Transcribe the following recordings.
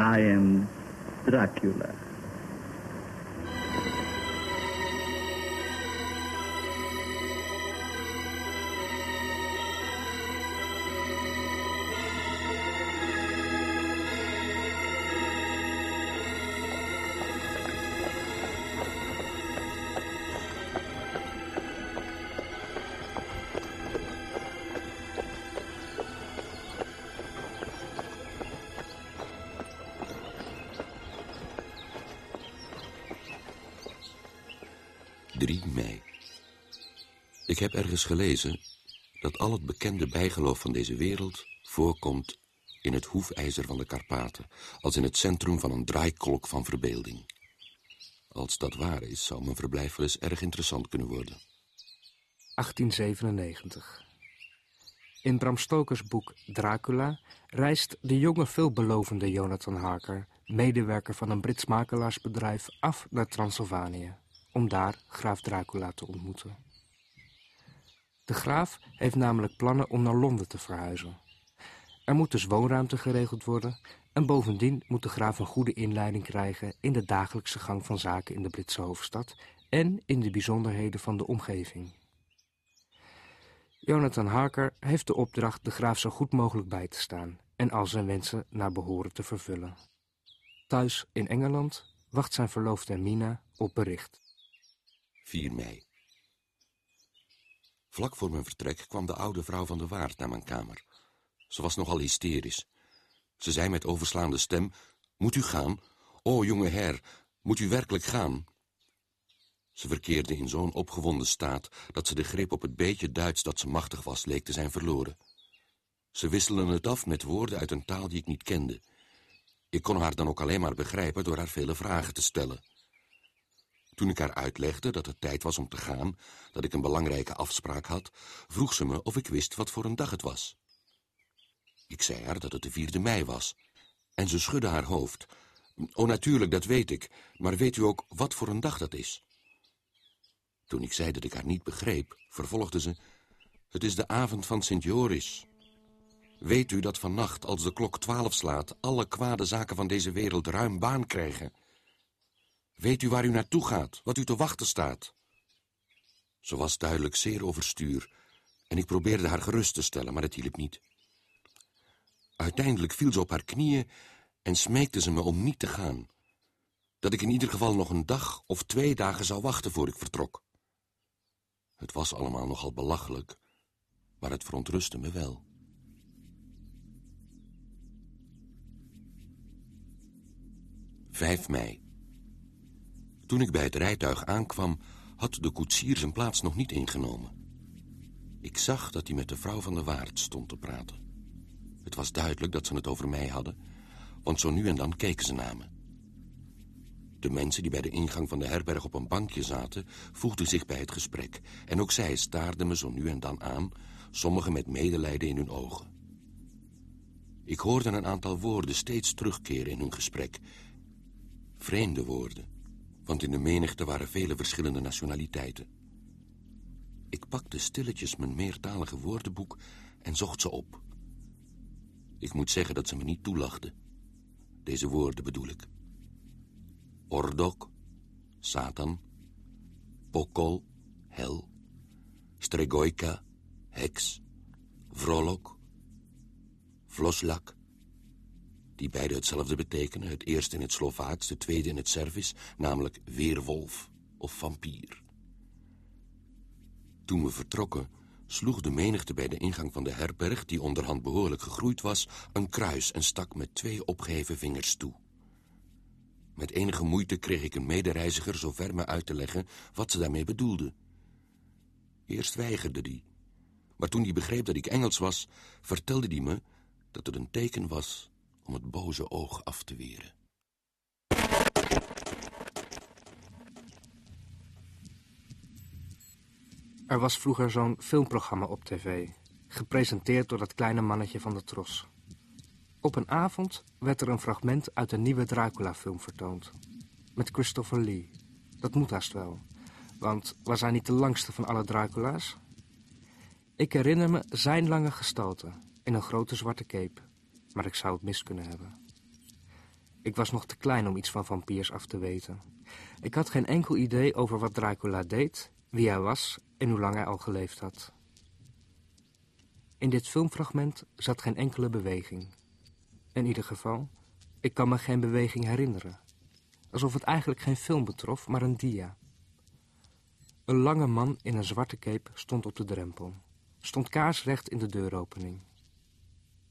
I am Dracula. Heb ergens gelezen dat al het bekende bijgeloof van deze wereld voorkomt in het hoefijzer van de Karpaten, als in het centrum van een draaikolk van verbeelding. Als dat waar is, zou mijn verblijf wel eens erg interessant kunnen worden. 1897. In Bram Stokers boek Dracula reist de jonge veelbelovende Jonathan Harker, medewerker van een Brits makelaarsbedrijf, af naar Transylvanië om daar graaf Dracula te ontmoeten. De graaf heeft namelijk plannen om naar Londen te verhuizen. Er moet dus woonruimte geregeld worden en bovendien moet de graaf een goede inleiding krijgen in de dagelijkse gang van zaken in de Britse hoofdstad en in de bijzonderheden van de omgeving. Jonathan Harker heeft de opdracht de graaf zo goed mogelijk bij te staan en al zijn wensen naar behoren te vervullen. Thuis in Engeland wacht zijn verloofde Mina op bericht. 4 mei. Vlak voor mijn vertrek kwam de oude vrouw van de waard naar mijn kamer. Ze was nogal hysterisch. Ze zei met overslaande stem, moet u gaan? O, jonge her, moet u werkelijk gaan? Ze verkeerde in zo'n opgewonden staat dat ze de grip op het beetje Duits dat ze machtig was leek te zijn verloren. Ze wisselden het af met woorden uit een taal die ik niet kende. Ik kon haar dan ook alleen maar begrijpen door haar vele vragen te stellen. Toen ik haar uitlegde dat het tijd was om te gaan, dat ik een belangrijke afspraak had, vroeg ze me of ik wist wat voor een dag het was. Ik zei haar dat het de vierde mei was, en ze schudde haar hoofd. Oh, natuurlijk, dat weet ik, maar weet u ook wat voor een dag dat is? Toen ik zei dat ik haar niet begreep, vervolgde ze... Het is de avond van Sint Joris. Weet u dat vannacht, als de klok twaalf slaat... alle kwade zaken van deze wereld ruim baan krijgen... Weet u waar u naartoe gaat, wat u te wachten staat? Ze was duidelijk zeer overstuur en ik probeerde haar gerust te stellen, maar het hielp niet. Uiteindelijk viel ze op haar knieën en smeekte ze me om niet te gaan. Dat ik in ieder geval nog een dag of twee dagen zou wachten voor ik vertrok. Het was allemaal nogal belachelijk, maar het verontrustte me wel. 5 mei. Toen ik bij het rijtuig aankwam, had de koetsier zijn plaats nog niet ingenomen. Ik zag dat hij met de vrouw van de waard stond te praten. Het was duidelijk dat ze het over mij hadden, want zo nu en dan keken ze naar me. De mensen die bij de ingang van de herberg op een bankje zaten, voegden zich bij het gesprek. En ook zij staarden me zo nu en dan aan, sommigen met medelijden in hun ogen. Ik hoorde een aantal woorden steeds terugkeren in hun gesprek. Vreemde woorden want in de menigte waren vele verschillende nationaliteiten. Ik pakte stilletjes mijn meertalige woordenboek en zocht ze op. Ik moet zeggen dat ze me niet toelachten. Deze woorden bedoel ik. Ordok, Satan, Pokol, hel, Stregoika, heks, Vrolok, Vloslak, die beide hetzelfde betekenen. Het eerste in het Slovaaks, de tweede in het Servisch, namelijk weerwolf of vampier. Toen we vertrokken, sloeg de menigte bij de ingang van de herberg, die onderhand behoorlijk gegroeid was, een kruis en stak met twee opgeheven vingers toe. Met enige moeite kreeg ik een medereiziger zover me uit te leggen wat ze daarmee bedoelde. Eerst weigerde die, maar toen hij begreep dat ik Engels was, vertelde hij me dat het een teken was om het boze oog af te weren. Er was vroeger zo'n filmprogramma op tv, gepresenteerd door dat kleine mannetje van de tros. Op een avond werd er een fragment uit een nieuwe Dracula-film vertoond. Met Christopher Lee. Dat moet haast wel. Want was hij niet de langste van alle Dracula's? Ik herinner me zijn lange gestalte in een grote zwarte cape maar ik zou het mis kunnen hebben. Ik was nog te klein om iets van vampiers af te weten. Ik had geen enkel idee over wat Dracula deed, wie hij was en hoe lang hij al geleefd had. In dit filmfragment zat geen enkele beweging. In ieder geval, ik kan me geen beweging herinneren. Alsof het eigenlijk geen film betrof, maar een dia. Een lange man in een zwarte cape stond op de drempel. Stond kaarsrecht in de deuropening.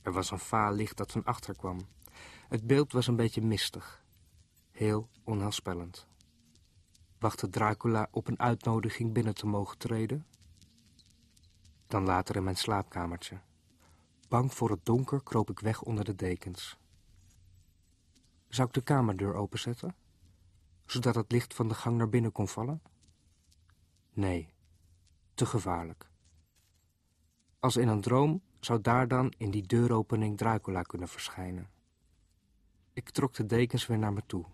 Er was een vaal licht dat van achter kwam. Het beeld was een beetje mistig. Heel onheilspellend. Wachtte Dracula op een uitnodiging binnen te mogen treden? Dan later in mijn slaapkamertje. Bang voor het donker kroop ik weg onder de dekens. Zou ik de kamerdeur openzetten? Zodat het licht van de gang naar binnen kon vallen? Nee, te gevaarlijk. Als in een droom zou daar dan in die deuropening Dracula kunnen verschijnen. Ik trok de dekens weer naar me toe.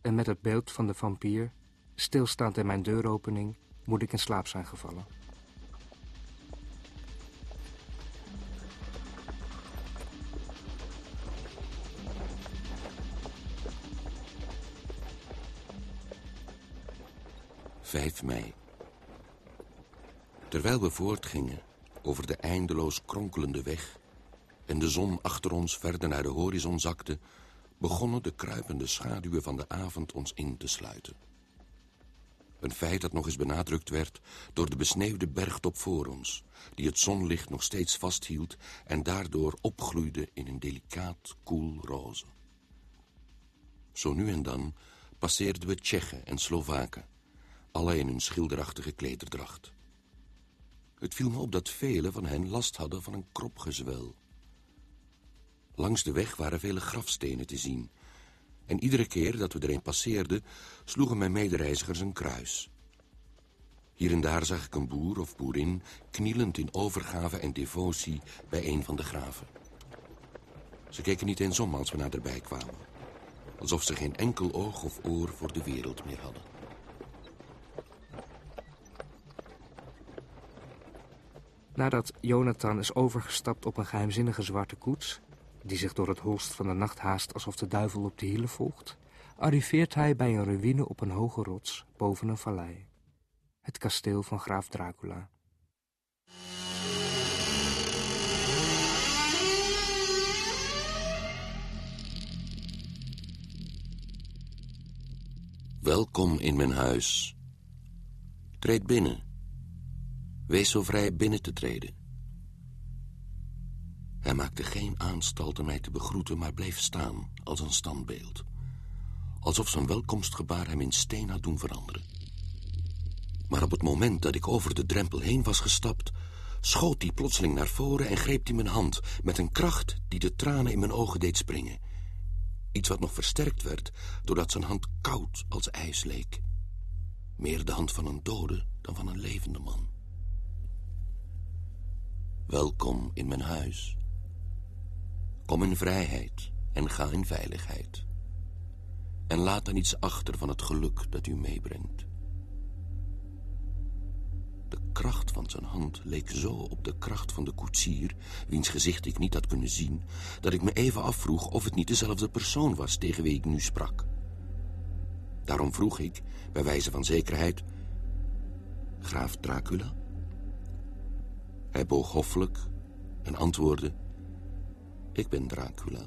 En met het beeld van de vampier, stilstaand in mijn deuropening, moet ik in slaap zijn gevallen. Vijf mei. Terwijl we voortgingen over de eindeloos kronkelende weg... en de zon achter ons verder naar de horizon zakte... begonnen de kruipende schaduwen van de avond ons in te sluiten. Een feit dat nog eens benadrukt werd door de besneeuwde bergtop voor ons... die het zonlicht nog steeds vasthield en daardoor opgloeide in een delicaat koel roze. Zo nu en dan passeerden we Tsjechen en Slovaken... alle in hun schilderachtige klederdracht. Het viel me op dat velen van hen last hadden van een kropgezwel. Langs de weg waren vele grafstenen te zien... en iedere keer dat we er een passeerden... sloegen mijn medereizigers een kruis. Hier en daar zag ik een boer of boerin... knielend in overgave en devotie bij een van de graven. Ze keken niet eens om als we naderbij kwamen. Alsof ze geen enkel oog of oor voor de wereld meer hadden. Nadat Jonathan is overgestapt op een geheimzinnige zwarte koets... die zich door het holst van de nacht haast alsof de duivel op de hielen volgt... arriveert hij bij een ruïne op een hoge rots boven een vallei. Het kasteel van graaf Dracula. Welkom in mijn huis. Treed binnen. Wees zo vrij binnen te treden. Hij maakte geen aanstalten mij te begroeten, maar bleef staan als een standbeeld. Alsof zijn welkomstgebaar hem in steen had doen veranderen. Maar op het moment dat ik over de drempel heen was gestapt... schoot hij plotseling naar voren en greep hij mijn hand... met een kracht die de tranen in mijn ogen deed springen. Iets wat nog versterkt werd doordat zijn hand koud als ijs leek. Meer de hand van een dode dan van een levende man. Welkom in mijn huis. Kom in vrijheid en ga in veiligheid. En laat dan iets achter van het geluk dat u meebrengt. De kracht van zijn hand leek zo op de kracht van de koetsier... wiens gezicht ik niet had kunnen zien... dat ik me even afvroeg of het niet dezelfde persoon was... tegen wie ik nu sprak. Daarom vroeg ik, bij wijze van zekerheid... Graaf Dracula? Hij boog hoffelijk en antwoordde... Ik ben Dracula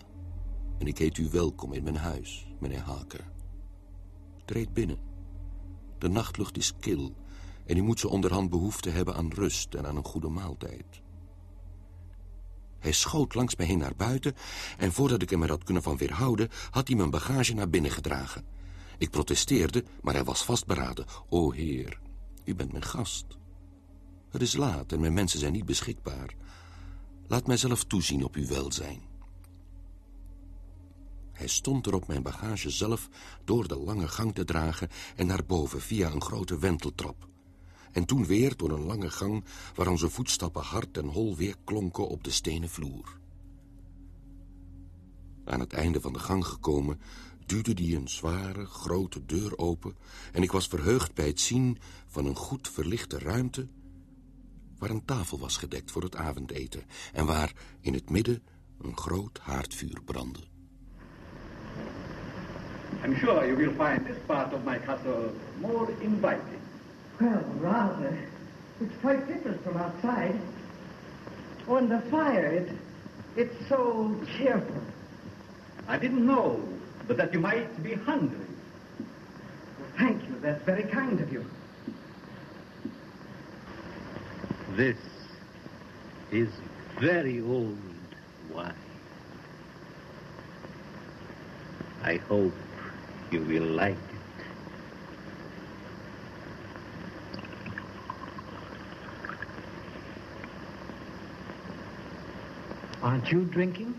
en ik heet u welkom in mijn huis, meneer Haker. Treed binnen. De nachtlucht is kil en u moet zo onderhand behoefte hebben aan rust en aan een goede maaltijd. Hij schoot langs mij heen naar buiten en voordat ik hem er had kunnen van weerhouden... had hij mijn bagage naar binnen gedragen. Ik protesteerde, maar hij was vastberaden. O heer, u bent mijn gast. Het is laat en mijn mensen zijn niet beschikbaar. Laat mij zelf toezien op uw welzijn. Hij stond er op mijn bagage zelf door de lange gang te dragen... en naar boven via een grote wenteltrap. En toen weer door een lange gang... waar onze voetstappen hard en hol weer klonken op de stenen vloer. Aan het einde van de gang gekomen... duwde die een zware, grote deur open... en ik was verheugd bij het zien van een goed verlichte ruimte waar een tafel was gedekt voor het avondeten... en waar in het midden een groot haardvuur brandde. I'm sure you will find this part of my castle more inviting. Well, rather. It's quite different from outside. Oh, and the fire, it, it's so cheerful. I didn't know but that you might be hungry. Well, thank you. That's very kind of you. This is very old wine. I hope you will like it. Aren't you drinking?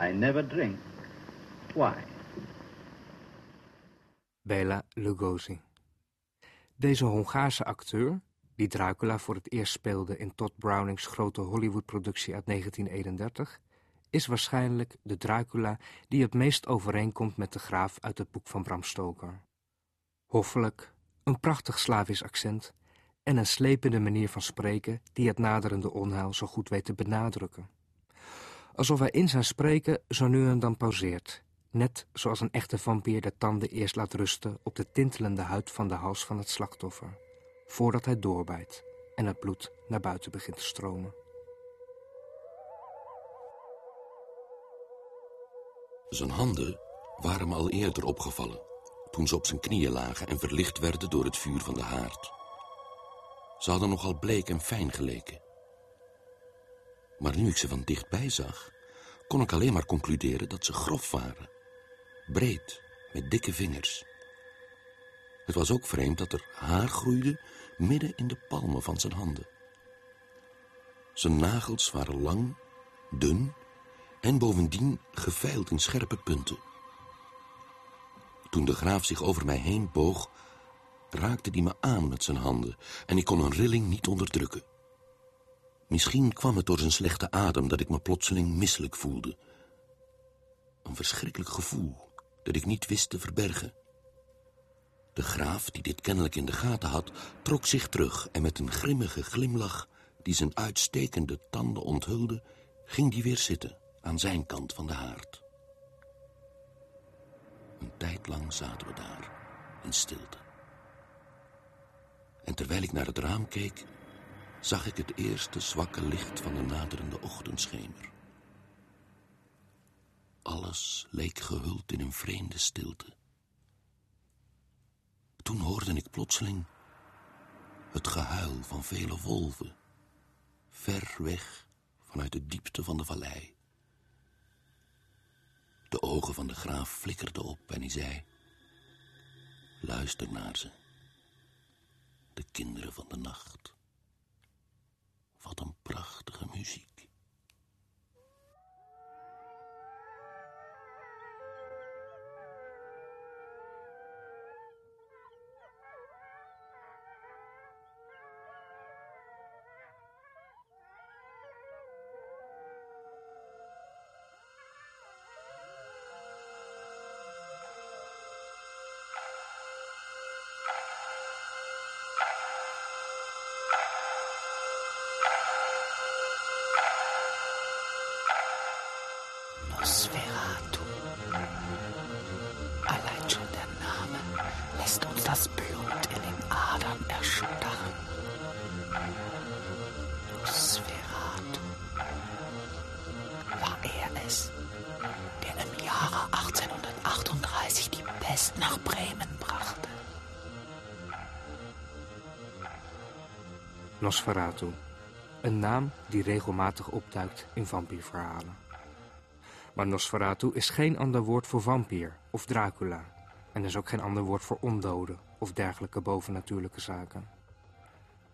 I never drink. Why? Bela Lugosi. Deze Hongaarse acteur, die Dracula voor het eerst speelde in Todd Brownings grote Hollywood-productie uit 1931, is waarschijnlijk de Dracula die het meest overeenkomt met de graaf uit het boek van Bram Stoker. Hoffelijk, een prachtig Slavisch accent en een slepende manier van spreken die het naderende onheil zo goed weet te benadrukken. Alsof hij in zijn spreken zo nu en dan pauzeert, net zoals een echte vampier de tanden eerst laat rusten op de tintelende huid van de hals van het slachtoffer, voordat hij doorbijt en het bloed naar buiten begint te stromen. Zijn handen waren me al eerder opgevallen, toen ze op zijn knieën lagen en verlicht werden door het vuur van de haard. Ze hadden nogal bleek en fijn geleken. Maar nu ik ze van dichtbij zag, kon ik alleen maar concluderen dat ze grof waren. Breed, met dikke vingers. Het was ook vreemd dat er haar groeide midden in de palmen van zijn handen. Zijn nagels waren lang, dun en bovendien geveild in scherpe punten. Toen de graaf zich over mij heen boog, raakte hij me aan met zijn handen en ik kon een rilling niet onderdrukken. Misschien kwam het door zijn slechte adem dat ik me plotseling misselijk voelde. Een verschrikkelijk gevoel dat ik niet wist te verbergen. De graaf, die dit kennelijk in de gaten had, trok zich terug en met een grimmige glimlach die zijn uitstekende tanden onthulde, ging die weer zitten aan zijn kant van de haard. Een tijd lang zaten we daar, in stilte. En terwijl ik naar het raam keek, zag ik het eerste zwakke licht van de naderende ochtendschemer. Alles leek gehuld in een vreemde stilte. Toen hoorde ik plotseling het gehuil van vele wolven, ver weg vanuit de diepte van de vallei. De ogen van de graaf flikkerden op en hij zei... Luister naar ze. De kinderen van de nacht. Wat een prachtige muziek. Nosferatu. Een naam die regelmatig opduikt in vampierverhalen. Maar Nosferatu is geen ander woord voor vampier of Dracula. En is ook geen ander woord voor ondoden of dergelijke bovennatuurlijke zaken.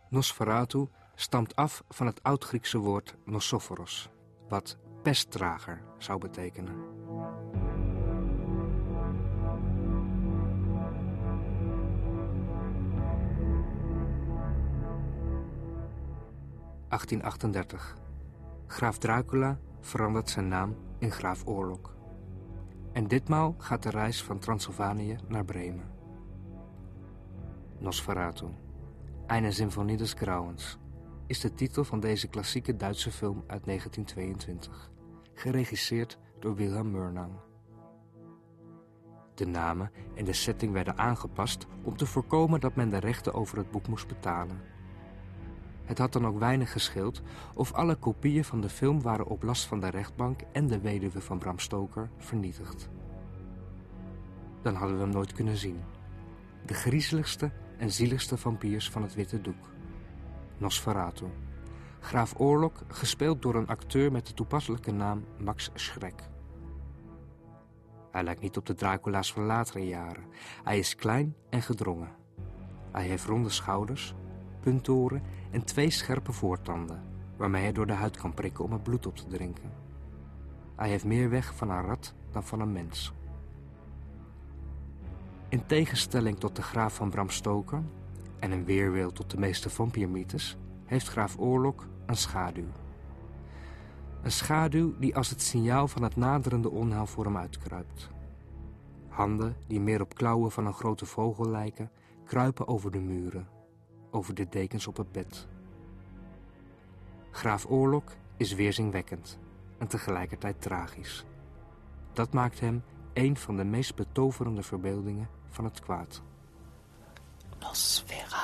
Nosferatu stamt af van het oud-Griekse woord nosophoros, wat pestdrager zou betekenen. (1838). Graaf Dracula verandert zijn naam in Graaf Oorlog. En ditmaal gaat de reis van Transylvanië naar Bremen. Nosferatu, Eine Symphonie des Grauens, is de titel van deze klassieke Duitse film uit 1922, geregisseerd door Wilhelm Murnau. De namen en de setting werden aangepast om te voorkomen dat men de rechten over het boek moest betalen. Het had dan ook weinig gescheeld of alle kopieën van de film waren op last van de rechtbank en de weduwe van Bram Stoker vernietigd. Dan hadden we hem nooit kunnen zien. De griezeligste en zieligste vampiers van het witte doek. Nosferatu. Graaf Oorlog, gespeeld door een acteur met de toepasselijke naam Max Schreck. Hij lijkt niet op de Dracula's van latere jaren. Hij is klein en gedrongen. Hij heeft ronde schouders, puntoren en twee scherpe voortanden... waarmee hij door de huid kan prikken om het bloed op te drinken. Hij heeft meer weg van een rat dan van een mens. In tegenstelling tot de graaf van Bram Stoker... en een weerwil tot de meeste vampiermythes... heeft graaf Oorlog een schaduw. Een schaduw die als het signaal van het naderende onheil voor hem uitkruipt. Handen die meer op klauwen van een grote vogel lijken... kruipen over de muren, over de dekens op het bed. Graaf Oorlog is weerzinwekkend en tegelijkertijd tragisch. Dat maakt hem een van de meest betoverende verbeeldingen van het kwaad. Nosferatu.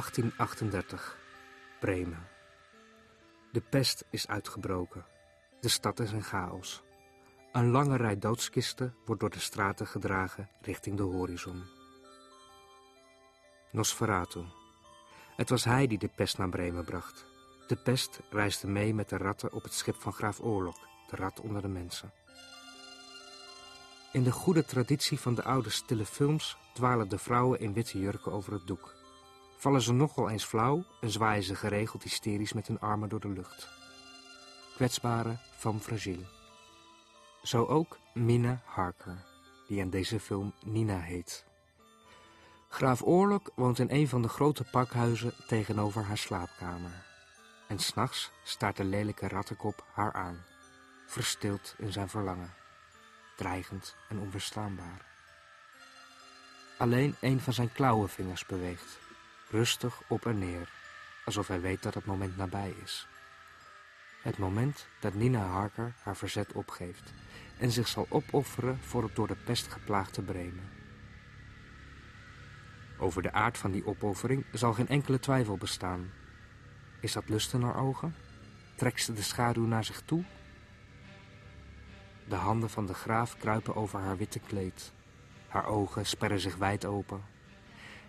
...1838, Bremen. De pest is uitgebroken. De stad is in chaos. Een lange rij doodskisten wordt door de straten gedragen richting de horizon. Nosferatu. Het was hij die de pest naar Bremen bracht. De pest reisde mee met de ratten op het schip van graaf Oorlog, de rat onder de mensen. In de goede traditie van de oude stille films dwalen de vrouwen in witte jurken over het doek. Vallen ze nogal eens flauw en zwaaien ze geregeld hysterisch met hun armen door de lucht. Kwetsbare femme fragile. Zo ook Mina Harker, die in deze film Nina heet. Graaf Oorlog woont in een van de grote pakhuizen tegenover haar slaapkamer. En s'nachts staart de lelijke rattenkop haar aan, verstild in zijn verlangen, dreigend en onverstaanbaar. Alleen een van zijn klauwenvingers beweegt, rustig op en neer, alsof hij weet dat het moment nabij is. Het moment dat Nina Harker haar verzet opgeeft en zich zal opofferen voor het door de pest geplaagde Bremen. Over de aard van die opoffering zal geen enkele twijfel bestaan. Is dat lust in haar ogen? Trekt ze de schaduw naar zich toe? De handen van de graaf kruipen over haar witte kleed. Haar ogen sperren zich wijd open.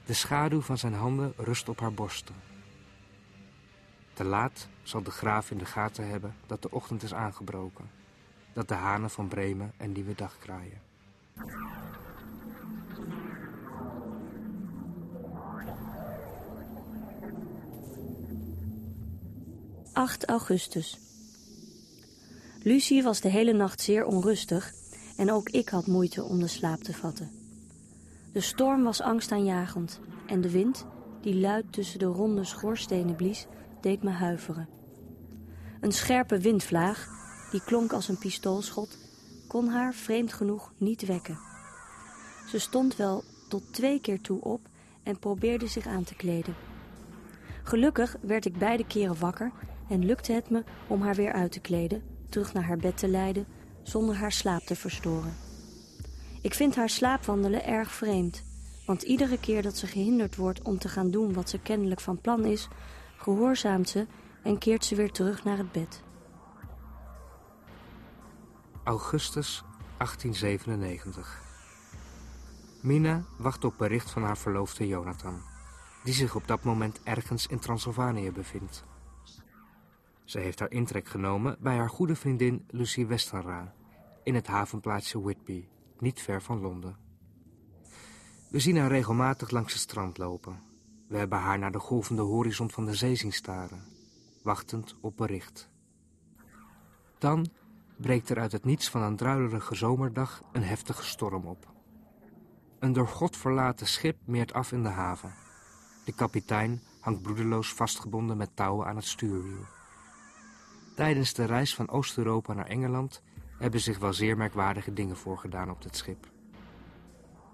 De schaduw van zijn handen rust op haar borsten. Te laat zal de graaf in de gaten hebben dat de ochtend is aangebroken. Dat de hanen van Bremen een nieuwe dag kraaien. 8 augustus. Lucie was de hele nacht zeer onrustig en ook ik had moeite om de slaap te vatten. De storm was angstaanjagend en de wind, die luid tussen de ronde schoorstenen blies, deed me huiveren. Een scherpe windvlaag, die klonk als een pistoolschot, kon haar vreemd genoeg niet wekken. Ze stond wel tot twee keer toe op en probeerde zich aan te kleden. Gelukkig werd ik beide keren wakker en lukte het me om haar weer uit te kleden, terug naar haar bed te leiden, zonder haar slaap te verstoren. Ik vind haar slaapwandelen erg vreemd, want iedere keer dat ze gehinderd wordt om te gaan doen wat ze kennelijk van plan is, gehoorzaamt ze en keert ze weer terug naar het bed. Augustus 1897. Mina wacht op bericht van haar verloofde Jonathan, die zich op dat moment ergens in Transylvanië bevindt. Ze heeft haar intrek genomen bij haar goede vriendin Lucie Westenra in het havenplaatsje Whitby, niet ver van Londen. We zien haar regelmatig langs het strand lopen. We hebben haar naar de golvende horizon van de zee zien staren, wachtend op bericht. Dan breekt er uit het niets van een druilerige zomerdag een heftige storm op. Een door God verlaten schip meert af in de haven. De kapitein hangt bloedeloos vastgebonden met touwen aan het stuurwiel. Tijdens de reis van Oost-Europa naar Engeland hebben zich wel zeer merkwaardige dingen voorgedaan op dit schip.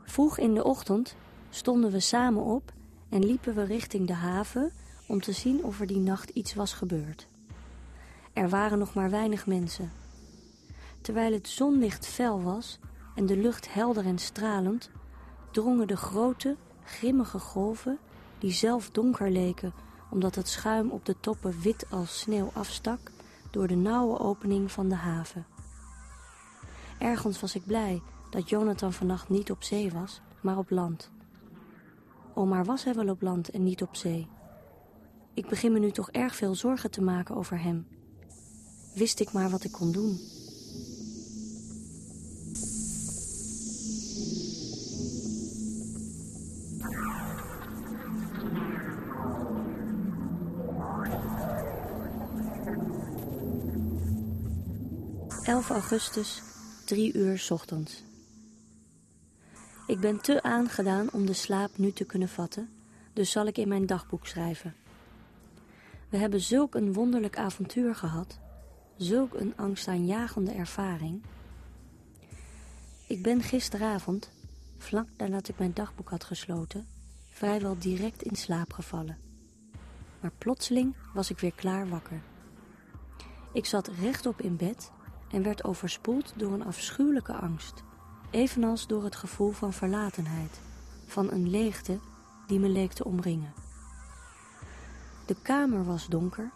Vroeg in de ochtend stonden we samen op en liepen we richting de haven om te zien of er die nacht iets was gebeurd. Er waren nog maar weinig mensen. Terwijl het zonlicht fel was en de lucht helder en stralend, drongen de grote, grimmige golven, die zelf donker leken omdat het schuim op de toppen wit als sneeuw afstak, door de nauwe opening van de haven. Ergens was ik blij dat Jonathan vannacht niet op zee was, maar op land. O, was hij wel op land en niet op zee? Ik begin me nu toch erg veel zorgen te maken over hem. Wist ik maar wat ik kon doen. ...11 augustus, drie uur ochtends. Ik ben te aangedaan om de slaap nu te kunnen vatten, dus zal ik in mijn dagboek schrijven. We hebben zulk een wonderlijk avontuur gehad, zulk een angstaanjagende ervaring. Ik ben gisteravond, vlak nadat ik mijn dagboek had gesloten, vrijwel direct in slaap gevallen. Maar plotseling was ik weer klaar wakker. Ik zat rechtop in bed en werd overspoeld door een afschuwelijke angst evenals door het gevoel van verlatenheid, van een leegte die me leek te omringen. De kamer was donker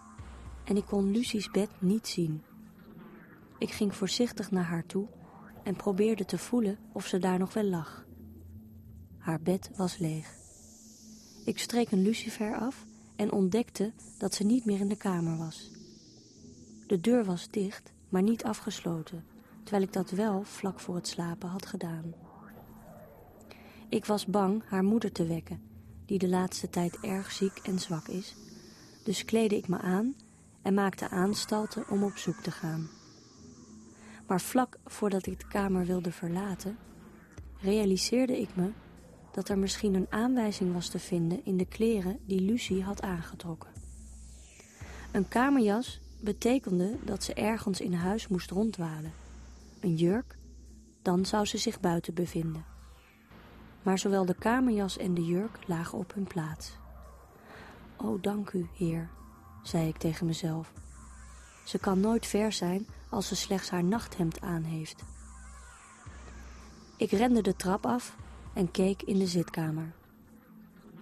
en ik kon Lucie's bed niet zien. Ik ging voorzichtig naar haar toe en probeerde te voelen of ze daar nog wel lag. Haar bed was leeg. Ik streek een lucifer af en ontdekte dat ze niet meer in de kamer was. De deur was dicht, maar niet afgesloten terwijl ik dat wel vlak voor het slapen had gedaan. Ik was bang haar moeder te wekken, die de laatste tijd erg ziek en zwak is, dus kleedde ik me aan en maakte aanstalten om op zoek te gaan. Maar vlak voordat ik de kamer wilde verlaten, realiseerde ik me dat er misschien een aanwijzing was te vinden in de kleren die Lucie had aangetrokken. Een kamerjas betekende dat ze ergens in huis moest rondwalen een jurk, dan zou ze zich buiten bevinden. Maar zowel de kamerjas en de jurk lagen op hun plaats. O, dank u, heer, zei ik tegen mezelf. Ze kan nooit ver zijn als ze slechts haar nachthemd aan heeft. Ik rende de trap af en keek in de zitkamer.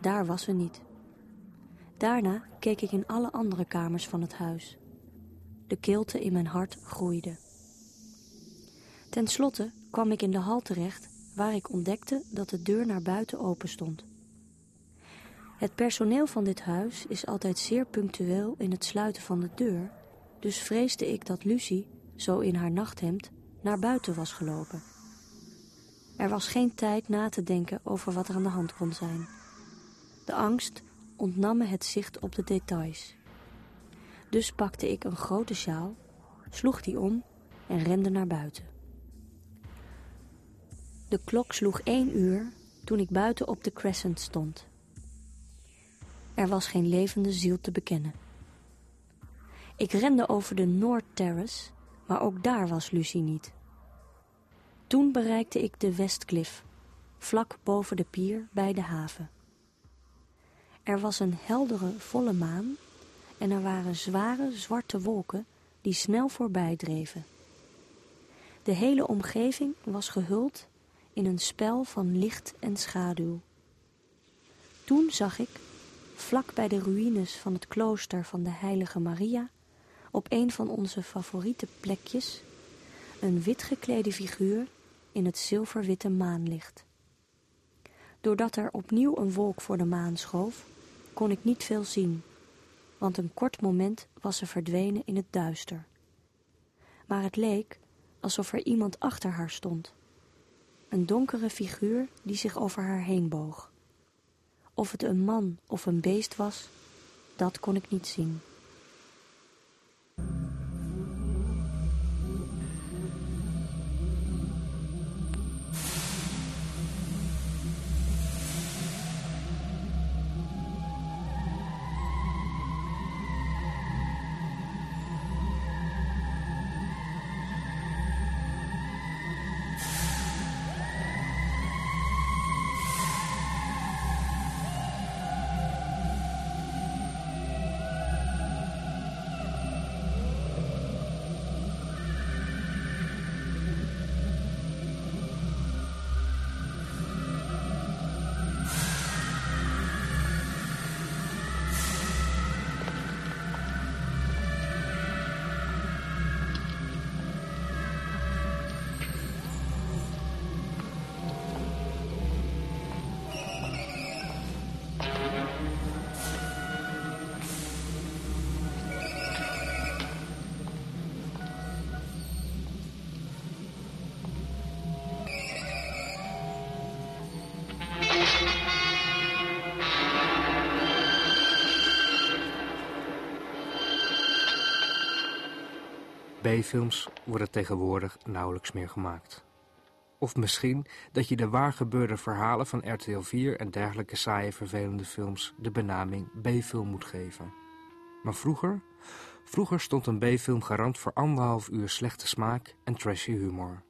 Daar was ze niet. Daarna keek ik in alle andere kamers van het huis. De kilte in mijn hart groeide. Ten slotte kwam ik in de hal terecht waar ik ontdekte dat de deur naar buiten open stond. Het personeel van dit huis is altijd zeer punctueel in het sluiten van de deur, dus vreesde ik dat Lucie, zo in haar nachthemd, naar buiten was gelopen. Er was geen tijd na te denken over wat er aan de hand kon zijn. De angst ontnam me het zicht op de details. Dus pakte ik een grote sjaal, sloeg die om en rende naar buiten. De klok sloeg één uur toen ik buiten op de Crescent stond. Er was geen levende ziel te bekennen. Ik rende over de North Terrace, maar ook daar was Lucie niet. Toen bereikte ik de Westcliff, vlak boven de pier bij de haven. Er was een heldere, volle maan en er waren zware, zwarte wolken die snel voorbij dreven. De hele omgeving was gehuld in een spel van licht en schaduw. Toen zag ik, vlak bij de ruïnes van het klooster van de heilige Maria, op een van onze favoriete plekjes, een wit geklede figuur in het zilverwitte maanlicht. Doordat er opnieuw een wolk voor de maan schoof, kon ik niet veel zien, want een kort moment was ze verdwenen in het duister. Maar het leek alsof er iemand achter haar stond een donkere figuur die zich over haar heen boog. Of het een man of een beest was, dat kon ik niet zien. B-films worden tegenwoordig nauwelijks meer gemaakt. Of misschien dat je de waargebeurde verhalen van RTL 4 en dergelijke saaie vervelende films de benaming B-film moet geven. Maar vroeger? Vroeger stond een B-film garant voor anderhalf uur slechte smaak en trashy humor.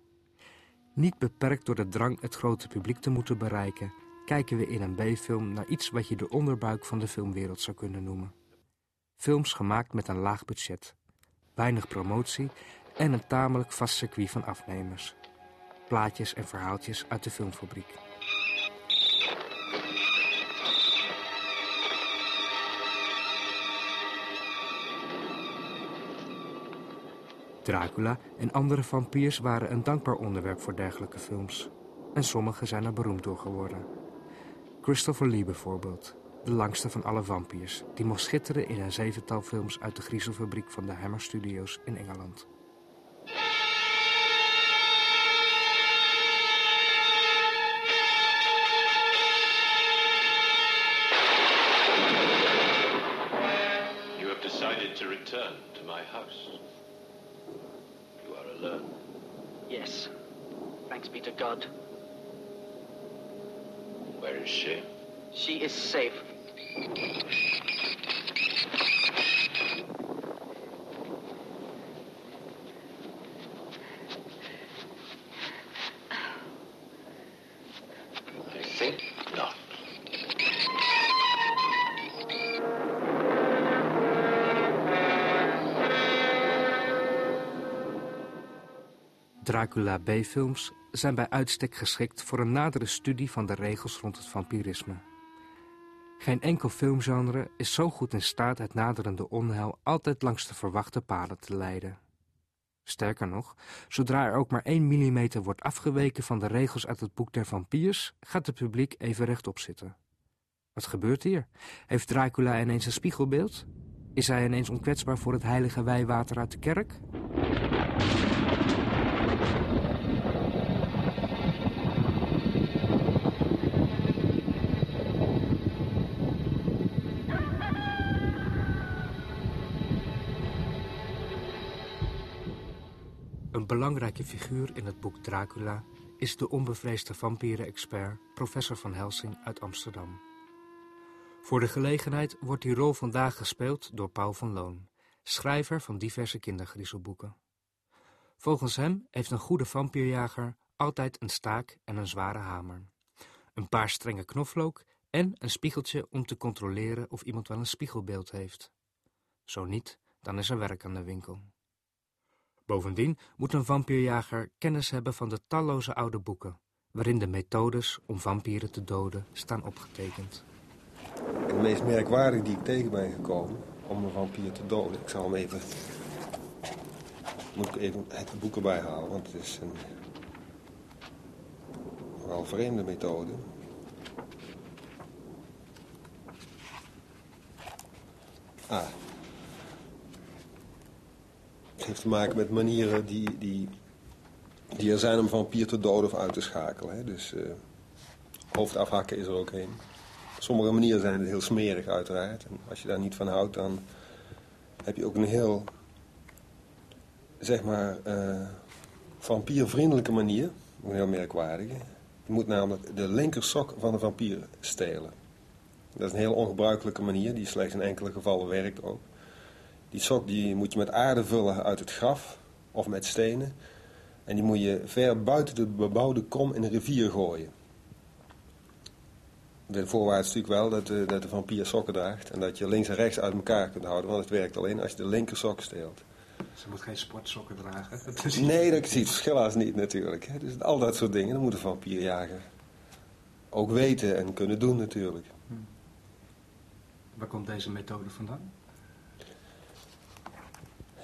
Niet beperkt door de drang het grote publiek te moeten bereiken, kijken we in een B-film naar iets wat je de onderbuik van de filmwereld zou kunnen noemen. Films gemaakt met een laag budget, weinig promotie en een tamelijk vast circuit van afnemers. Plaatjes en verhaaltjes uit de filmfabriek. Dracula en andere vampiers waren een dankbaar onderwerp voor dergelijke films. En sommige zijn er beroemd door geworden. Christopher Lee bijvoorbeeld, de langste van alle vampiers... die mocht schitteren in een zevental films uit de griezelfabriek van de Hammer Studios in Engeland. You have decided to return to my house. You are alone. Yes. Thanks be to God. Where is she? She is safe. Dracula B-films zijn bij uitstek geschikt voor een nadere studie van de regels rond het vampirisme. Geen enkel filmgenre is zo goed in staat het naderende onheil altijd langs de verwachte paden te leiden. Sterker nog, zodra er ook maar 1 millimeter wordt afgeweken van de regels uit het boek der vampiers, gaat het publiek even rechtop zitten. Wat gebeurt hier? Heeft Dracula ineens een spiegelbeeld? Is hij ineens onkwetsbaar voor het heilige wijwater uit de kerk? Belangrijke figuur in het boek Dracula is de onbevreesde vampieren-expert professor Van Helsing uit Amsterdam. Voor de gelegenheid wordt die rol vandaag gespeeld door Paul van Loon, schrijver van diverse kindergriezelboeken. Volgens hem heeft een goede vampierjager altijd een staak en een zware hamer, een paar strenge knoflook en een spiegeltje om te controleren of iemand wel een spiegelbeeld heeft. Zo niet, dan is er werk aan de winkel. Bovendien moet een vampierjager kennis hebben van de talloze oude boeken, waarin de methodes om vampieren te doden staan opgetekend. De meest merkwaardige die ik tegen ben gekomen om een vampier te doden. Ik zal hem even. Moet ik even het boek erbij halen, want het is een. wel vreemde methode. Ah. Heeft te maken met manieren die, die, die er zijn om vampier te doden of uit te schakelen. Hè? Dus eh hoofd afhakken is er ook een. Sommige manieren zijn het heel smerig uiteraard. En als je daar niet van houdt, dan heb je ook een heel, zeg maar, eh vampiervriendelijke manier. Een heel merkwaardige. Je moet namelijk de linkersok van de vampier stelen. Dat is een heel ongebruikelijke manier, die slechts in enkele gevallen werkt ook. Die sok die moet je met aarde vullen uit het graf of met stenen. En die moet je ver buiten de bebouwde kom in een rivier gooien. De voorwaarde is natuurlijk wel dat de, dat de vampier sokken draagt. En dat je links en rechts uit elkaar kunt houden. Want het werkt alleen als je de linker sok steelt. Ze moet geen sportsokken dragen. Nee, dat ziet het verschil als niet natuurlijk. Dus al dat soort dingen, dat moet een vampierjager ook weten en kunnen doen natuurlijk. Waar komt deze methode vandaan?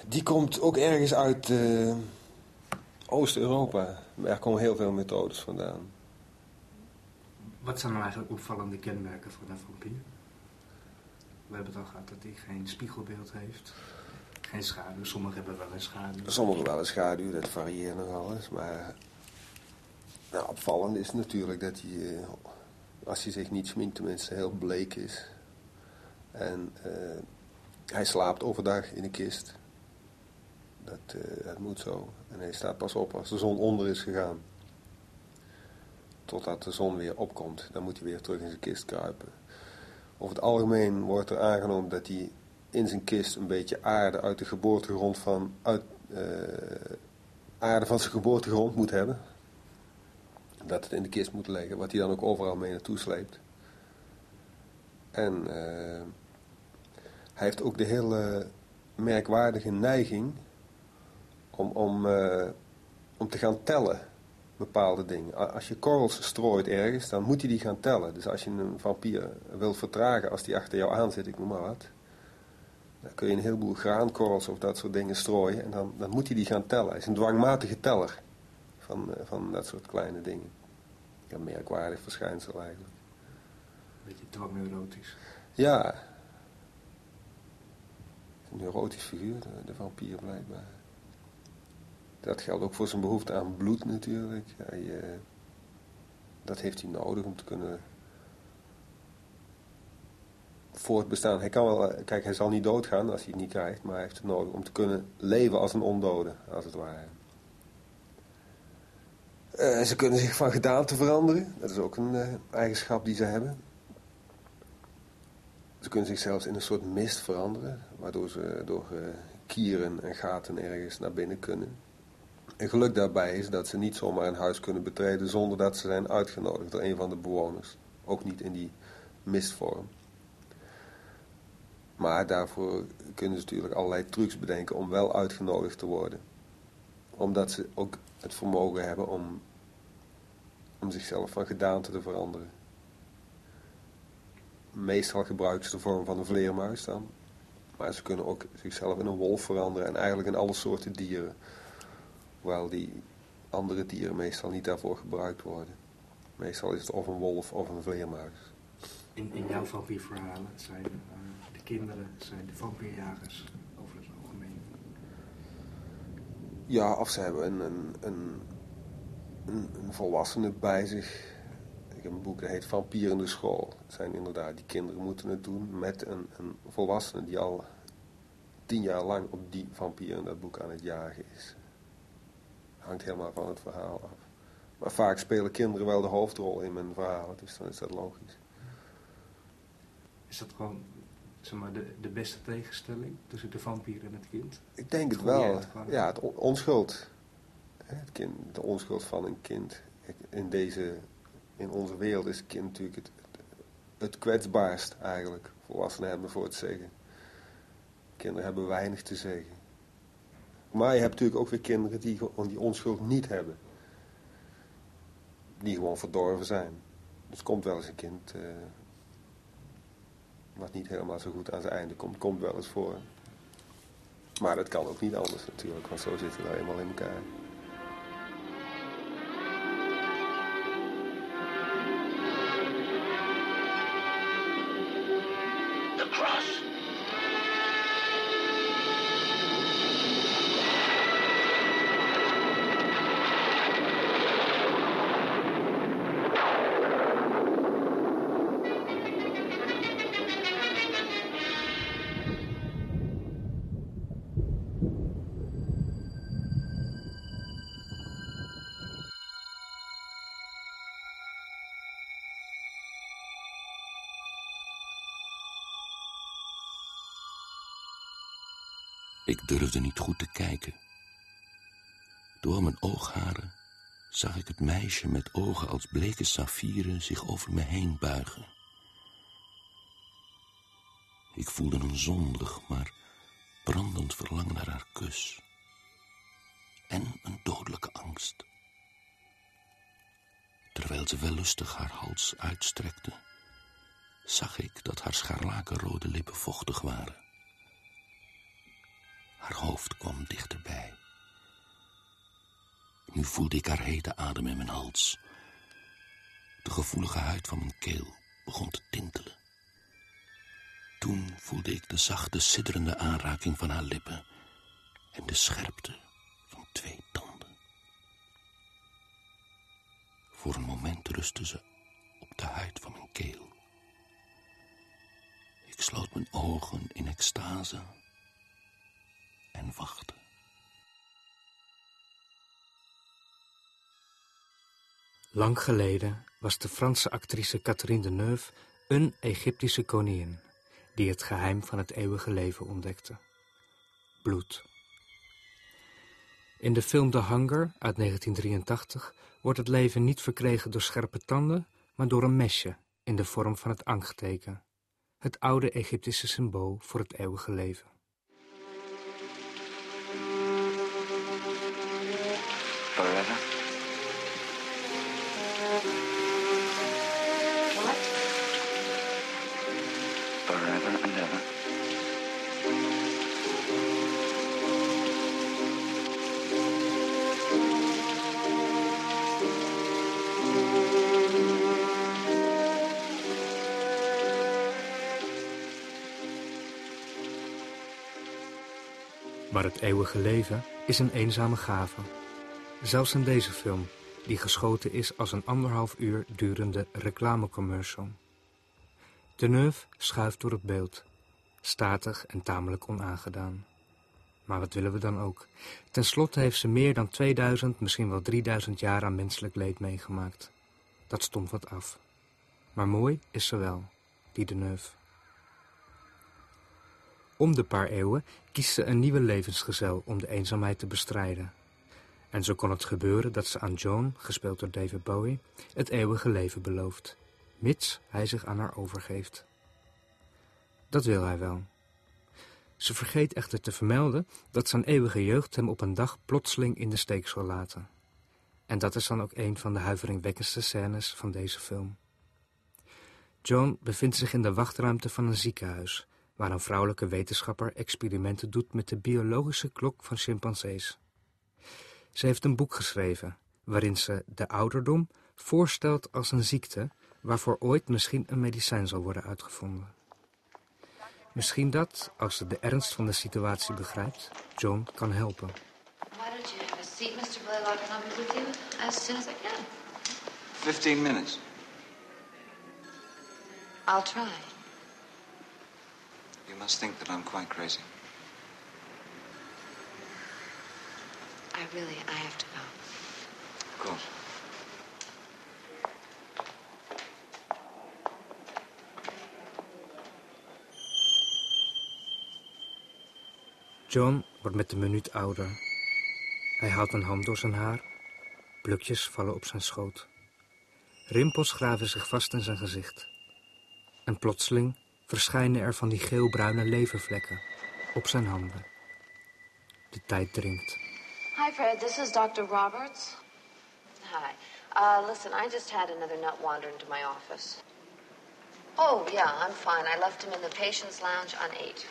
Die komt ook ergens uit eh, Oost-Europa. Er komen heel veel methodes vandaan. Wat zijn nou eigenlijk opvallende kenmerken van een vampier? We hebben het al gehad dat hij geen spiegelbeeld heeft. Geen schaduw. Sommigen hebben wel een schaduw. Sommigen wel een schaduw, dat varieert nog alles. Maar nou, opvallend is natuurlijk dat hij, eh, als hij zich niet sminkt, tenminste heel bleek is. En eh, hij slaapt overdag in een kist. Dat, eh, dat moet zo. En hij staat pas op als de zon onder is gegaan. Totdat de zon weer opkomt. Dan moet hij weer terug in zijn kist kruipen. Over het algemeen wordt er aangenomen dat hij in zijn kist een beetje aarde uit de geboortegrond van, uit, eh, aarde van zijn geboortegrond moet hebben. Dat het in de kist moet liggen, wat hij dan ook overal mee naartoe sleept. En uh, hij heeft ook de hele merkwaardige neiging om, om, uh, om te gaan tellen bepaalde dingen. Als je korrels strooit ergens, dan moet je die gaan tellen. Dus als je een vampier wilt vertragen als die achter jou aan zit, ik noem maar wat. Dan kun je een heleboel graankorrels of dat soort dingen strooien. En dan, dan moet hij die gaan tellen. Hij is een dwangmatige teller van, uh, van dat soort kleine dingen. Een merkwaardig verschijnsel eigenlijk. Beetje dwangneurotisch. Ja. Een neurotisch figuur, de, de vampier blijkbaar. Dat geldt ook voor zijn behoefte aan bloed natuurlijk. Hij, dat heeft hij nodig om te kunnen voortbestaan. Hij kan wel, kijk, hij zal niet doodgaan als hij het niet krijgt, maar hij heeft het nodig om te kunnen leven als een ondode, als het ware. Uh, ze kunnen zich van gedaante veranderen. Dat is ook een uh, eigenschap die ze hebben. Ze kunnen zich zelfs in een soort mist veranderen, waardoor ze door kieren en gaten ergens naar binnen kunnen. En geluk daarbij is dat ze niet zomaar een huis kunnen betreden zonder dat ze zijn uitgenodigd door een van de bewoners. Ook niet in die mistvorm. Maar daarvoor kunnen ze natuurlijk allerlei trucs bedenken om wel uitgenodigd te worden. Omdat ze ook het vermogen hebben om, om zichzelf van gedaante te veranderen. Meestal gebruiken ze de vorm van een vleermuis dan. Maar ze kunnen ook zichzelf in een wolf veranderen en eigenlijk in alle soorten dieren. Hoewel die andere dieren meestal niet daarvoor gebruikt worden. Meestal is het of een wolf of een vleermuis. In, in jouw vampierverhalen zijn uh, de kinderen zijn de vampierjagers over het algemeen? Ja, of ze hebben een, een, een, een, een volwassene bij zich. Ik heb een boek dat heet Vampier in de school. Het zijn inderdaad, die kinderen moeten het doen met een, een volwassene die al tien jaar lang op die vampier in dat boek aan het jagen is. Hangt helemaal van het verhaal af. Maar vaak spelen kinderen wel de hoofdrol in mijn verhalen, dus dan is dat logisch. Is dat gewoon zeg maar, de, de beste tegenstelling tussen de vampier en het kind? Ik denk het wel. Ja, het onschuld. Het kind, de onschuld van een kind. In, deze, in onze wereld is het kind natuurlijk het, het kwetsbaarst eigenlijk. Volwassenen hebben voor het zeggen. Kinderen hebben weinig te zeggen. Maar je hebt natuurlijk ook weer kinderen die die onschuld niet hebben. Die gewoon verdorven zijn. Dus komt wel eens een kind uh, wat niet helemaal zo goed aan zijn einde komt. Komt wel eens voor. Maar dat kan ook niet anders natuurlijk, want zo zitten we nou eenmaal in elkaar. Niet goed te kijken. Door mijn oogharen zag ik het meisje met ogen als bleke saffieren zich over me heen buigen. Ik voelde een zondig, maar brandend verlangen naar haar kus. En een dodelijke angst. Terwijl ze wellustig haar hals uitstrekte, zag ik dat haar scharlakenrode lippen vochtig waren. Haar hoofd kwam dichterbij. Nu voelde ik haar hete adem in mijn hals. De gevoelige huid van mijn keel begon te tintelen. Toen voelde ik de zachte, sidderende aanraking van haar lippen en de scherpte van twee tanden. Voor een moment rustte ze op de huid van mijn keel. Ik sloot mijn ogen in extase en wachten. Lang geleden was de Franse actrice Catherine Deneuve een Egyptische koningin die het geheim van het eeuwige leven ontdekte. Bloed. In de film The Hunger uit 1983 wordt het leven niet verkregen door scherpe tanden, maar door een mesje in de vorm van het angteken, het oude Egyptische symbool voor het eeuwige leven. Forever? What? Forever and ever. Maar het eeuwige leven is een eenzame gave. Zelfs in deze film, die geschoten is als een anderhalf uur durende reclamecommercial. Deneuve schuift door het beeld, statig en tamelijk onaangedaan. Maar wat willen we dan ook? Ten slotte heeft ze meer dan 2000, misschien wel 3000 jaar aan menselijk leed meegemaakt. Dat stond wat af. Maar mooi is ze wel, die Deneuve. Om de paar eeuwen kiest ze een nieuwe levensgezel om de eenzaamheid te bestrijden. En zo kon het gebeuren dat ze aan Joan, gespeeld door David Bowie, het eeuwige leven belooft, mits hij zich aan haar overgeeft. Dat wil hij wel. Ze vergeet echter te vermelden dat zijn eeuwige jeugd hem op een dag plotseling in de steek zal laten. En dat is dan ook een van de huiveringwekkendste scènes van deze film. Joan bevindt zich in de wachtruimte van een ziekenhuis, waar een vrouwelijke wetenschapper experimenten doet met de biologische klok van chimpansees. Ze heeft een boek geschreven, waarin ze de ouderdom voorstelt als een ziekte waarvoor ooit misschien een medicijn zal worden uitgevonden. Misschien dat, als ze de ernst van de situatie begrijpt, Joan kan helpen. Why don't you have a seat, Mr. Blaylock, and I'll be with you as soon as I can. Fifteen minutes. I'll try. You must think that I'm quite crazy. I really, I have to go. Of course. John wordt met de minuut ouder. Hij haalt een hand door zijn haar. Plukjes vallen op zijn schoot. Rimpels graven zich vast in zijn gezicht. En plotseling verschijnen er van die geelbruine levervlekken op zijn handen. De tijd dringt. Hi, Fred. This is Dr. Roberts. Hi. Uh, listen, I just had another nut wander into my office. Oh, yeah, I'm fine. I left him in the patient's lounge on 8.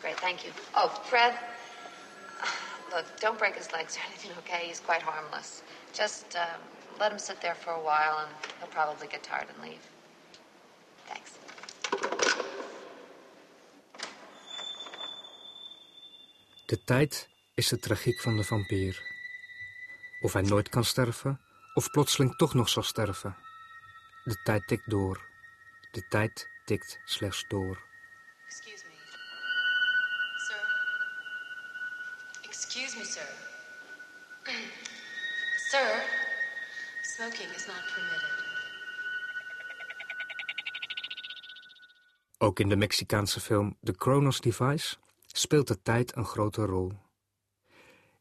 Great, thank you. Oh, Fred, look, don't break his legs or anything, okay? He's quite harmless. Just uh, let him sit there for a while and he'll probably get tired and leave. Thanks. De tijd is de tragiek van de vampier. Of hij nooit kan sterven, of plotseling toch nog zal sterven. De tijd tikt door. De tijd tikt slechts door. Excuse me. Sir? Excuse me, sir. sir, smoking is not permitted. Ook in de Mexicaanse film The Kronos Device speelt de tijd een grote rol.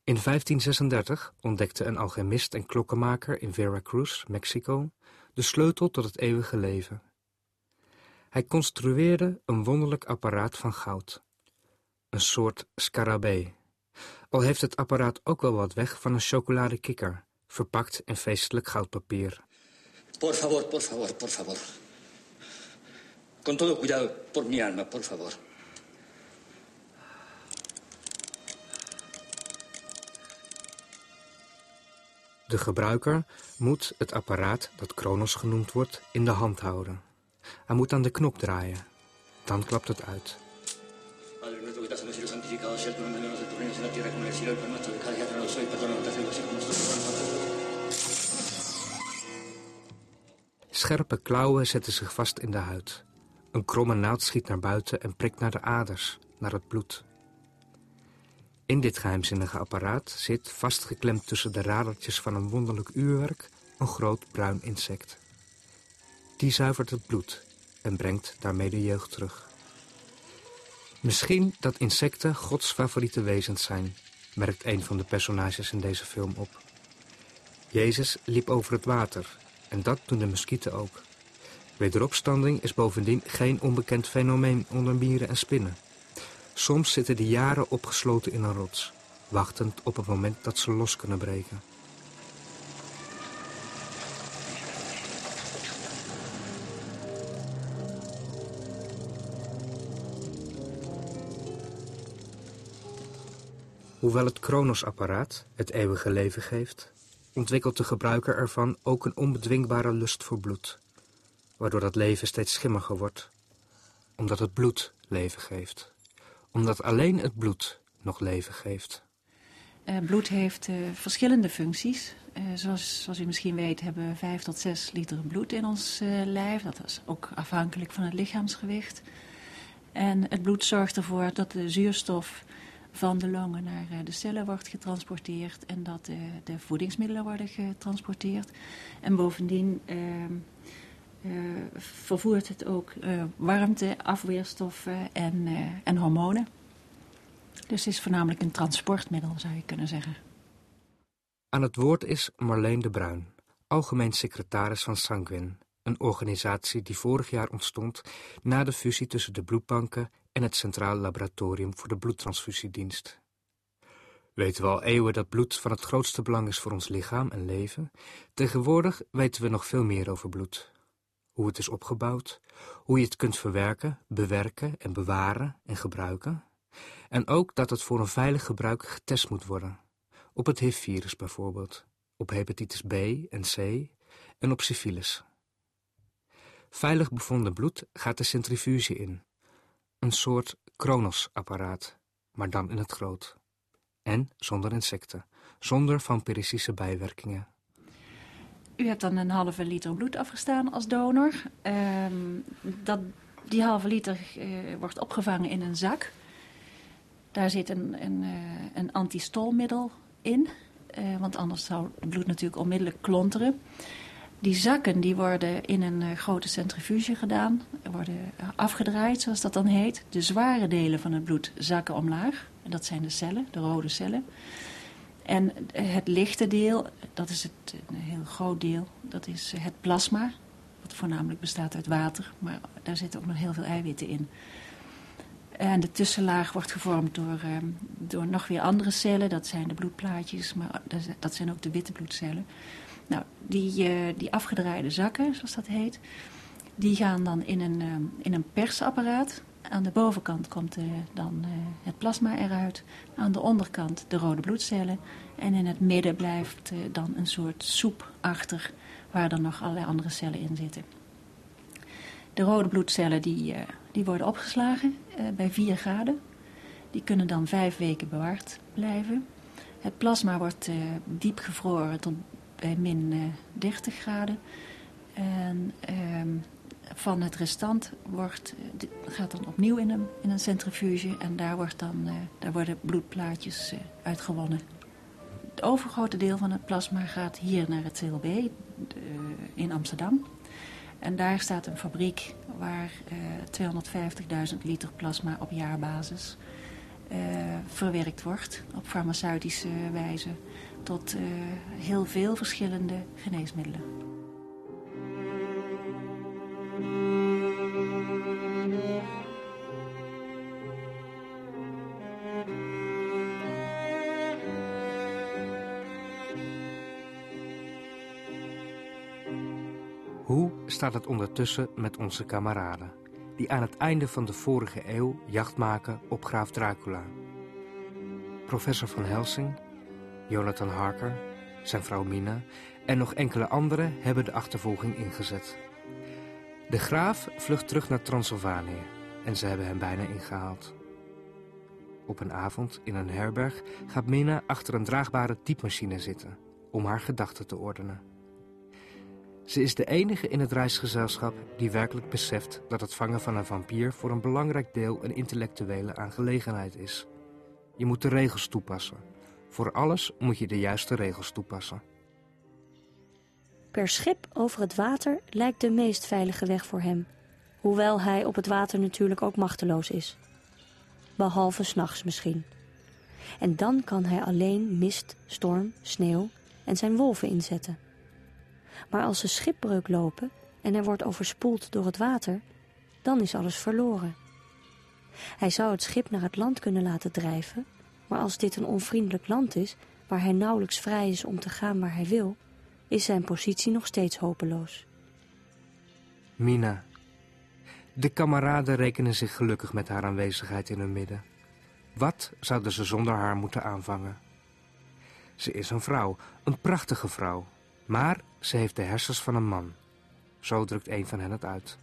In 1536 ontdekte een alchemist en klokkenmaker in Veracruz, Mexico, de sleutel tot het eeuwige leven. Hij construeerde een wonderlijk apparaat van goud. Een soort scarabee. Al heeft het apparaat ook wel wat weg van een chocoladekikker, verpakt in feestelijk goudpapier. Por favor, por favor, por favor. Con todo cuidado por mi alma, por favor. De gebruiker moet het apparaat, dat Kronos genoemd wordt, in de hand houden. Hij moet aan de knop draaien. Dan klapt het uit. Scherpe klauwen zetten zich vast in de huid. Een kromme naald schiet naar buiten en prikt naar de aders, naar het bloed. In dit geheimzinnige apparaat zit, vastgeklemd tussen de radertjes van een wonderlijk uurwerk, een groot bruin insect. Die zuivert het bloed en brengt daarmee de jeugd terug. Misschien dat insecten Gods favoriete wezens zijn, merkt een van de personages in deze film op. Jezus liep over het water en dat doen de muskieten ook. Wederopstanding is bovendien geen onbekend fenomeen onder mieren en spinnen. Soms zitten die jaren opgesloten in een rots, wachtend op het moment dat ze los kunnen breken. Hoewel het Kronosapparaat het eeuwige leven geeft, ontwikkelt de gebruiker ervan ook een onbedwingbare lust voor bloed, waardoor dat leven steeds schimmiger wordt, omdat het bloed leven geeft, omdat alleen het bloed nog leven geeft. Uh, bloed heeft uh, verschillende functies. Uh, zoals, zoals, u misschien weet hebben we 5 tot 6 liter bloed in ons lijf. Dat is ook afhankelijk van het lichaamsgewicht. En het bloed zorgt ervoor dat de zuurstof van de longen naar eh, de cellen wordt getransporteerd en dat de, de voedingsmiddelen worden getransporteerd. En bovendien uh, vervoert het ook uh, warmte, afweerstoffen en, en hormonen. Dus het is voornamelijk een transportmiddel, zou je kunnen zeggen. Aan het woord is Marleen de Bruin, algemeen secretaris van Sanguin, een organisatie die vorig jaar ontstond na de fusie tussen de bloedbanken en het Centraal Laboratorium voor de Bloedtransfusiedienst. Weten we al eeuwen dat bloed van het grootste belang is voor ons lichaam en leven? Tegenwoordig weten we nog veel meer over bloed. Hoe het is opgebouwd, hoe je het kunt verwerken, bewerken en bewaren en gebruiken. En ook dat het voor een veilig gebruik getest moet worden. Op het HIV-virus bijvoorbeeld, op hepatitis B en C en op syfilis. Veilig bevonden bloed gaat de centrifuge in, een soort Kronos-apparaat, maar dan in het groot. En zonder insecten, zonder vampiristische bijwerkingen. U hebt dan een halve liter bloed afgestaan als donor. Um, dat, die halve liter uh, wordt opgevangen in een zak. Daar zit een, een, uh, een antistolmiddel in, uh, want anders zou het bloed natuurlijk onmiddellijk klonteren. Die zakken die worden in een grote centrifuge gedaan, worden afgedraaid zoals dat dan heet. De zware delen van het bloed zakken omlaag. En dat zijn de cellen, de rode cellen. En het lichte deel, dat is het, een heel groot deel, dat is het plasma. Wat voornamelijk bestaat uit water, maar daar zitten ook nog heel veel eiwitten in. En de tussenlaag wordt gevormd door, uh, door nog weer andere cellen. Dat zijn de bloedplaatjes, maar dat zijn ook de witte bloedcellen. Nou, die, uh, die afgedraaide zakken, zoals dat heet, die gaan dan in een, uh, in een persapparaat. Aan de bovenkant komt uh, dan het plasma eruit. Aan de onderkant de rode bloedcellen. En in het midden blijft dan een soort soep achter waar dan nog allerlei andere cellen in zitten. De rode bloedcellen die, die worden opgeslagen bij 4 graden. Die kunnen dan vijf weken bewaard blijven. Het plasma wordt diep gevroren tot bij min 30 graden. En ehm, van het restant wordt, gaat dan opnieuw in een, in een centrifuge en daar, wordt dan, uh, daar worden bloedplaatjes uh, uitgewonnen. Het overgrote deel van het plasma gaat hier naar het CLB in Amsterdam. En daar staat een fabriek waar 250.000 liter plasma op jaarbasis verwerkt wordt op farmaceutische wijze tot heel veel verschillende geneesmiddelen. Staat het ondertussen met onze kameraden, die aan het einde van de vorige eeuw jacht maken op graaf Dracula? Professor van Helsing Jonathan Harker, zijn vrouw Mina en nog enkele anderen hebben de achtervolging ingezet. De graaf vlucht terug naar Transylvanië en ze hebben hem bijna ingehaald. Op een avond in een herberg gaat Mina achter een draagbare typemachine zitten om haar gedachten te ordenen. Ze is de enige in het reisgezelschap die werkelijk beseft dat het vangen van een vampier voor een belangrijk deel een intellectuele aangelegenheid is. Je moet de regels toepassen voor alles moet je de juiste regels toepassen. Per schip over het water lijkt de meest veilige weg voor hem, hoewel hij op het water natuurlijk ook machteloos is. Behalve s'nachts misschien. En dan kan hij alleen mist, storm, sneeuw en zijn wolven inzetten. Maar als ze schipbreuk lopen en hij wordt overspoeld door het water, dan is alles verloren. Hij zou het schip naar het land kunnen laten drijven, maar als dit een onvriendelijk land is, waar hij nauwelijks vrij is om te gaan waar hij wil, is zijn positie nog steeds hopeloos. Mina. De kameraden rekenen zich gelukkig met haar aanwezigheid in hun midden. Wat zouden ze zonder haar moeten aanvangen? Ze is een vrouw, een prachtige vrouw, maar ze heeft de hersens van een man. Zo drukt een van hen het uit.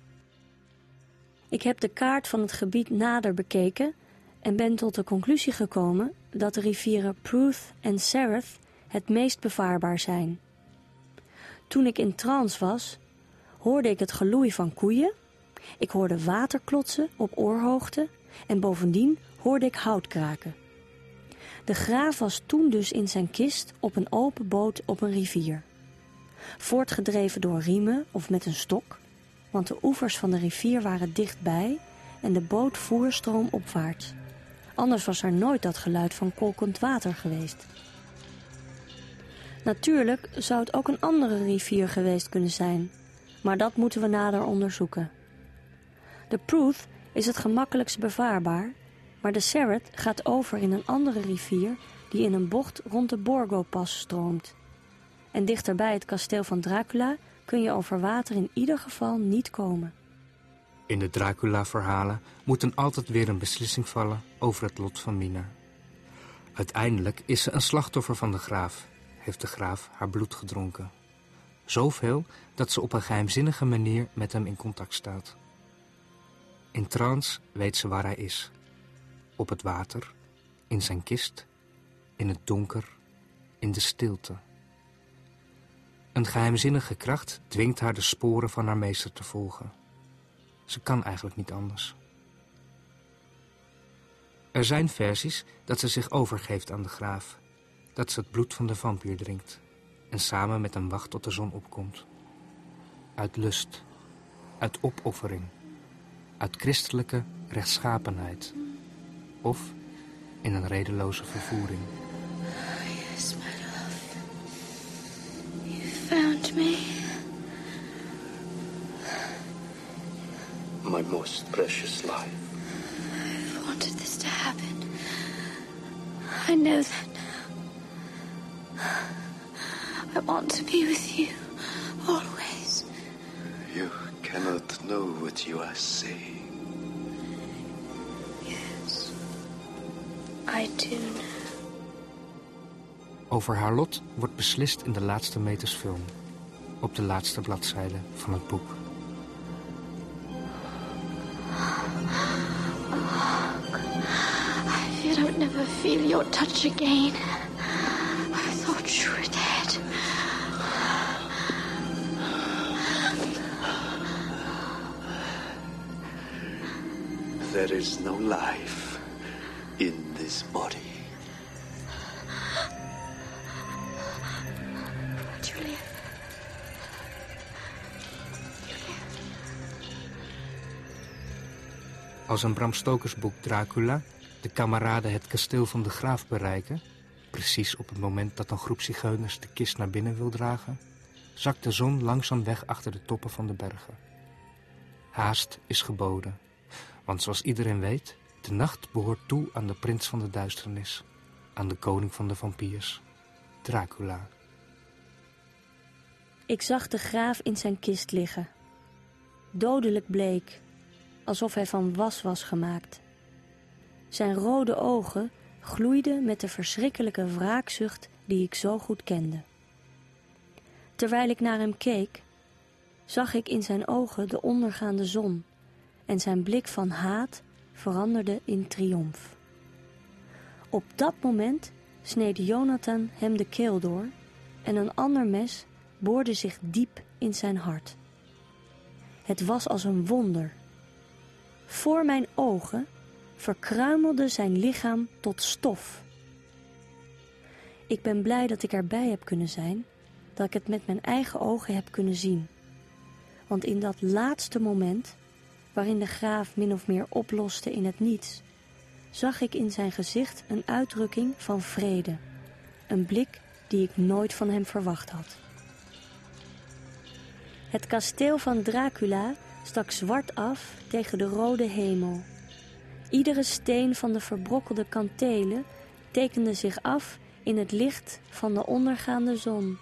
Ik heb de kaart van het gebied nader bekeken en ben tot de conclusie gekomen dat de rivieren Pruth en Sereth het meest bevaarbaar zijn. Toen ik in trance was, hoorde ik het geloei van koeien, ik hoorde water klotsen op oorhoogte en bovendien hoorde ik hout kraken. De graaf was toen dus in zijn kist op een open boot op een rivier. Voortgedreven door riemen of met een stok, want de oevers van de rivier waren dichtbij en de boot voer stroomopwaarts. Anders was er nooit dat geluid van kolkend water geweest. Natuurlijk zou het ook een andere rivier geweest kunnen zijn, maar dat moeten we nader onderzoeken. De Pruth is het gemakkelijkst bevaarbaar, maar de Serret gaat over in een andere rivier die in een bocht rond de Borgo-pas stroomt. En dichterbij het kasteel van Dracula kun je over water in ieder geval niet komen. In de Dracula-verhalen moet altijd weer een beslissing vallen over het lot van Mina. Uiteindelijk is ze een slachtoffer van de graaf, heeft de graaf haar bloed gedronken. Zoveel dat ze op een geheimzinnige manier met hem in contact staat. In trance weet ze waar hij is. Op het water, in zijn kist, in het donker, in de stilte. Een geheimzinnige kracht dwingt haar de sporen van haar meester te volgen. Ze kan eigenlijk niet anders. Er zijn versies dat ze zich overgeeft aan de graaf. Dat ze het bloed van de vampier drinkt. En samen met hem wacht tot de zon opkomt. Uit lust. Uit opoffering. Uit christelijke rechtschapenheid. Of in een redeloze vervoering. Most precious life. I've wanted this to happen. I know that now. I want to be with you always. You cannot know what you are saying. Yes. I do know. Over haar lot wordt beslist in de laatste meters film. Op de laatste bladzijde van het boek. Feel your touch again. I thought you were dead. There is no life in this body. Julia. Als een Bram Stokers boek Dracula de kameraden het kasteel van de graaf bereiken... precies op het moment dat een groep zigeuners de kist naar binnen wil dragen... zakt de zon langzaam weg achter de toppen van de bergen. Haast is geboden, want zoals iedereen weet... de nacht behoort toe aan de prins van de duisternis... aan de koning van de vampiers, Dracula. Ik zag de graaf in zijn kist liggen. Dodelijk bleek, alsof hij van was was gemaakt. Zijn rode ogen gloeiden met de verschrikkelijke wraakzucht die ik zo goed kende. Terwijl ik naar hem keek, zag ik in zijn ogen de ondergaande zon en zijn blik van haat veranderde in triomf. Op dat moment sneed Jonathan hem de keel door en een ander mes boorde zich diep in zijn hart. Het was als een wonder. Voor mijn ogen verkruimelde zijn lichaam tot stof. Ik ben blij dat ik erbij heb kunnen zijn, dat ik het met mijn eigen ogen heb kunnen zien. Want in dat laatste moment, waarin de graaf min of meer oploste in het niets, zag ik in zijn gezicht een uitdrukking van vrede. Een blik die ik nooit van hem verwacht had. Het kasteel van Dracula stak zwart af tegen de rode hemel. Iedere steen van de verbrokkelde kantelen tekende zich af in het licht van de ondergaande zon.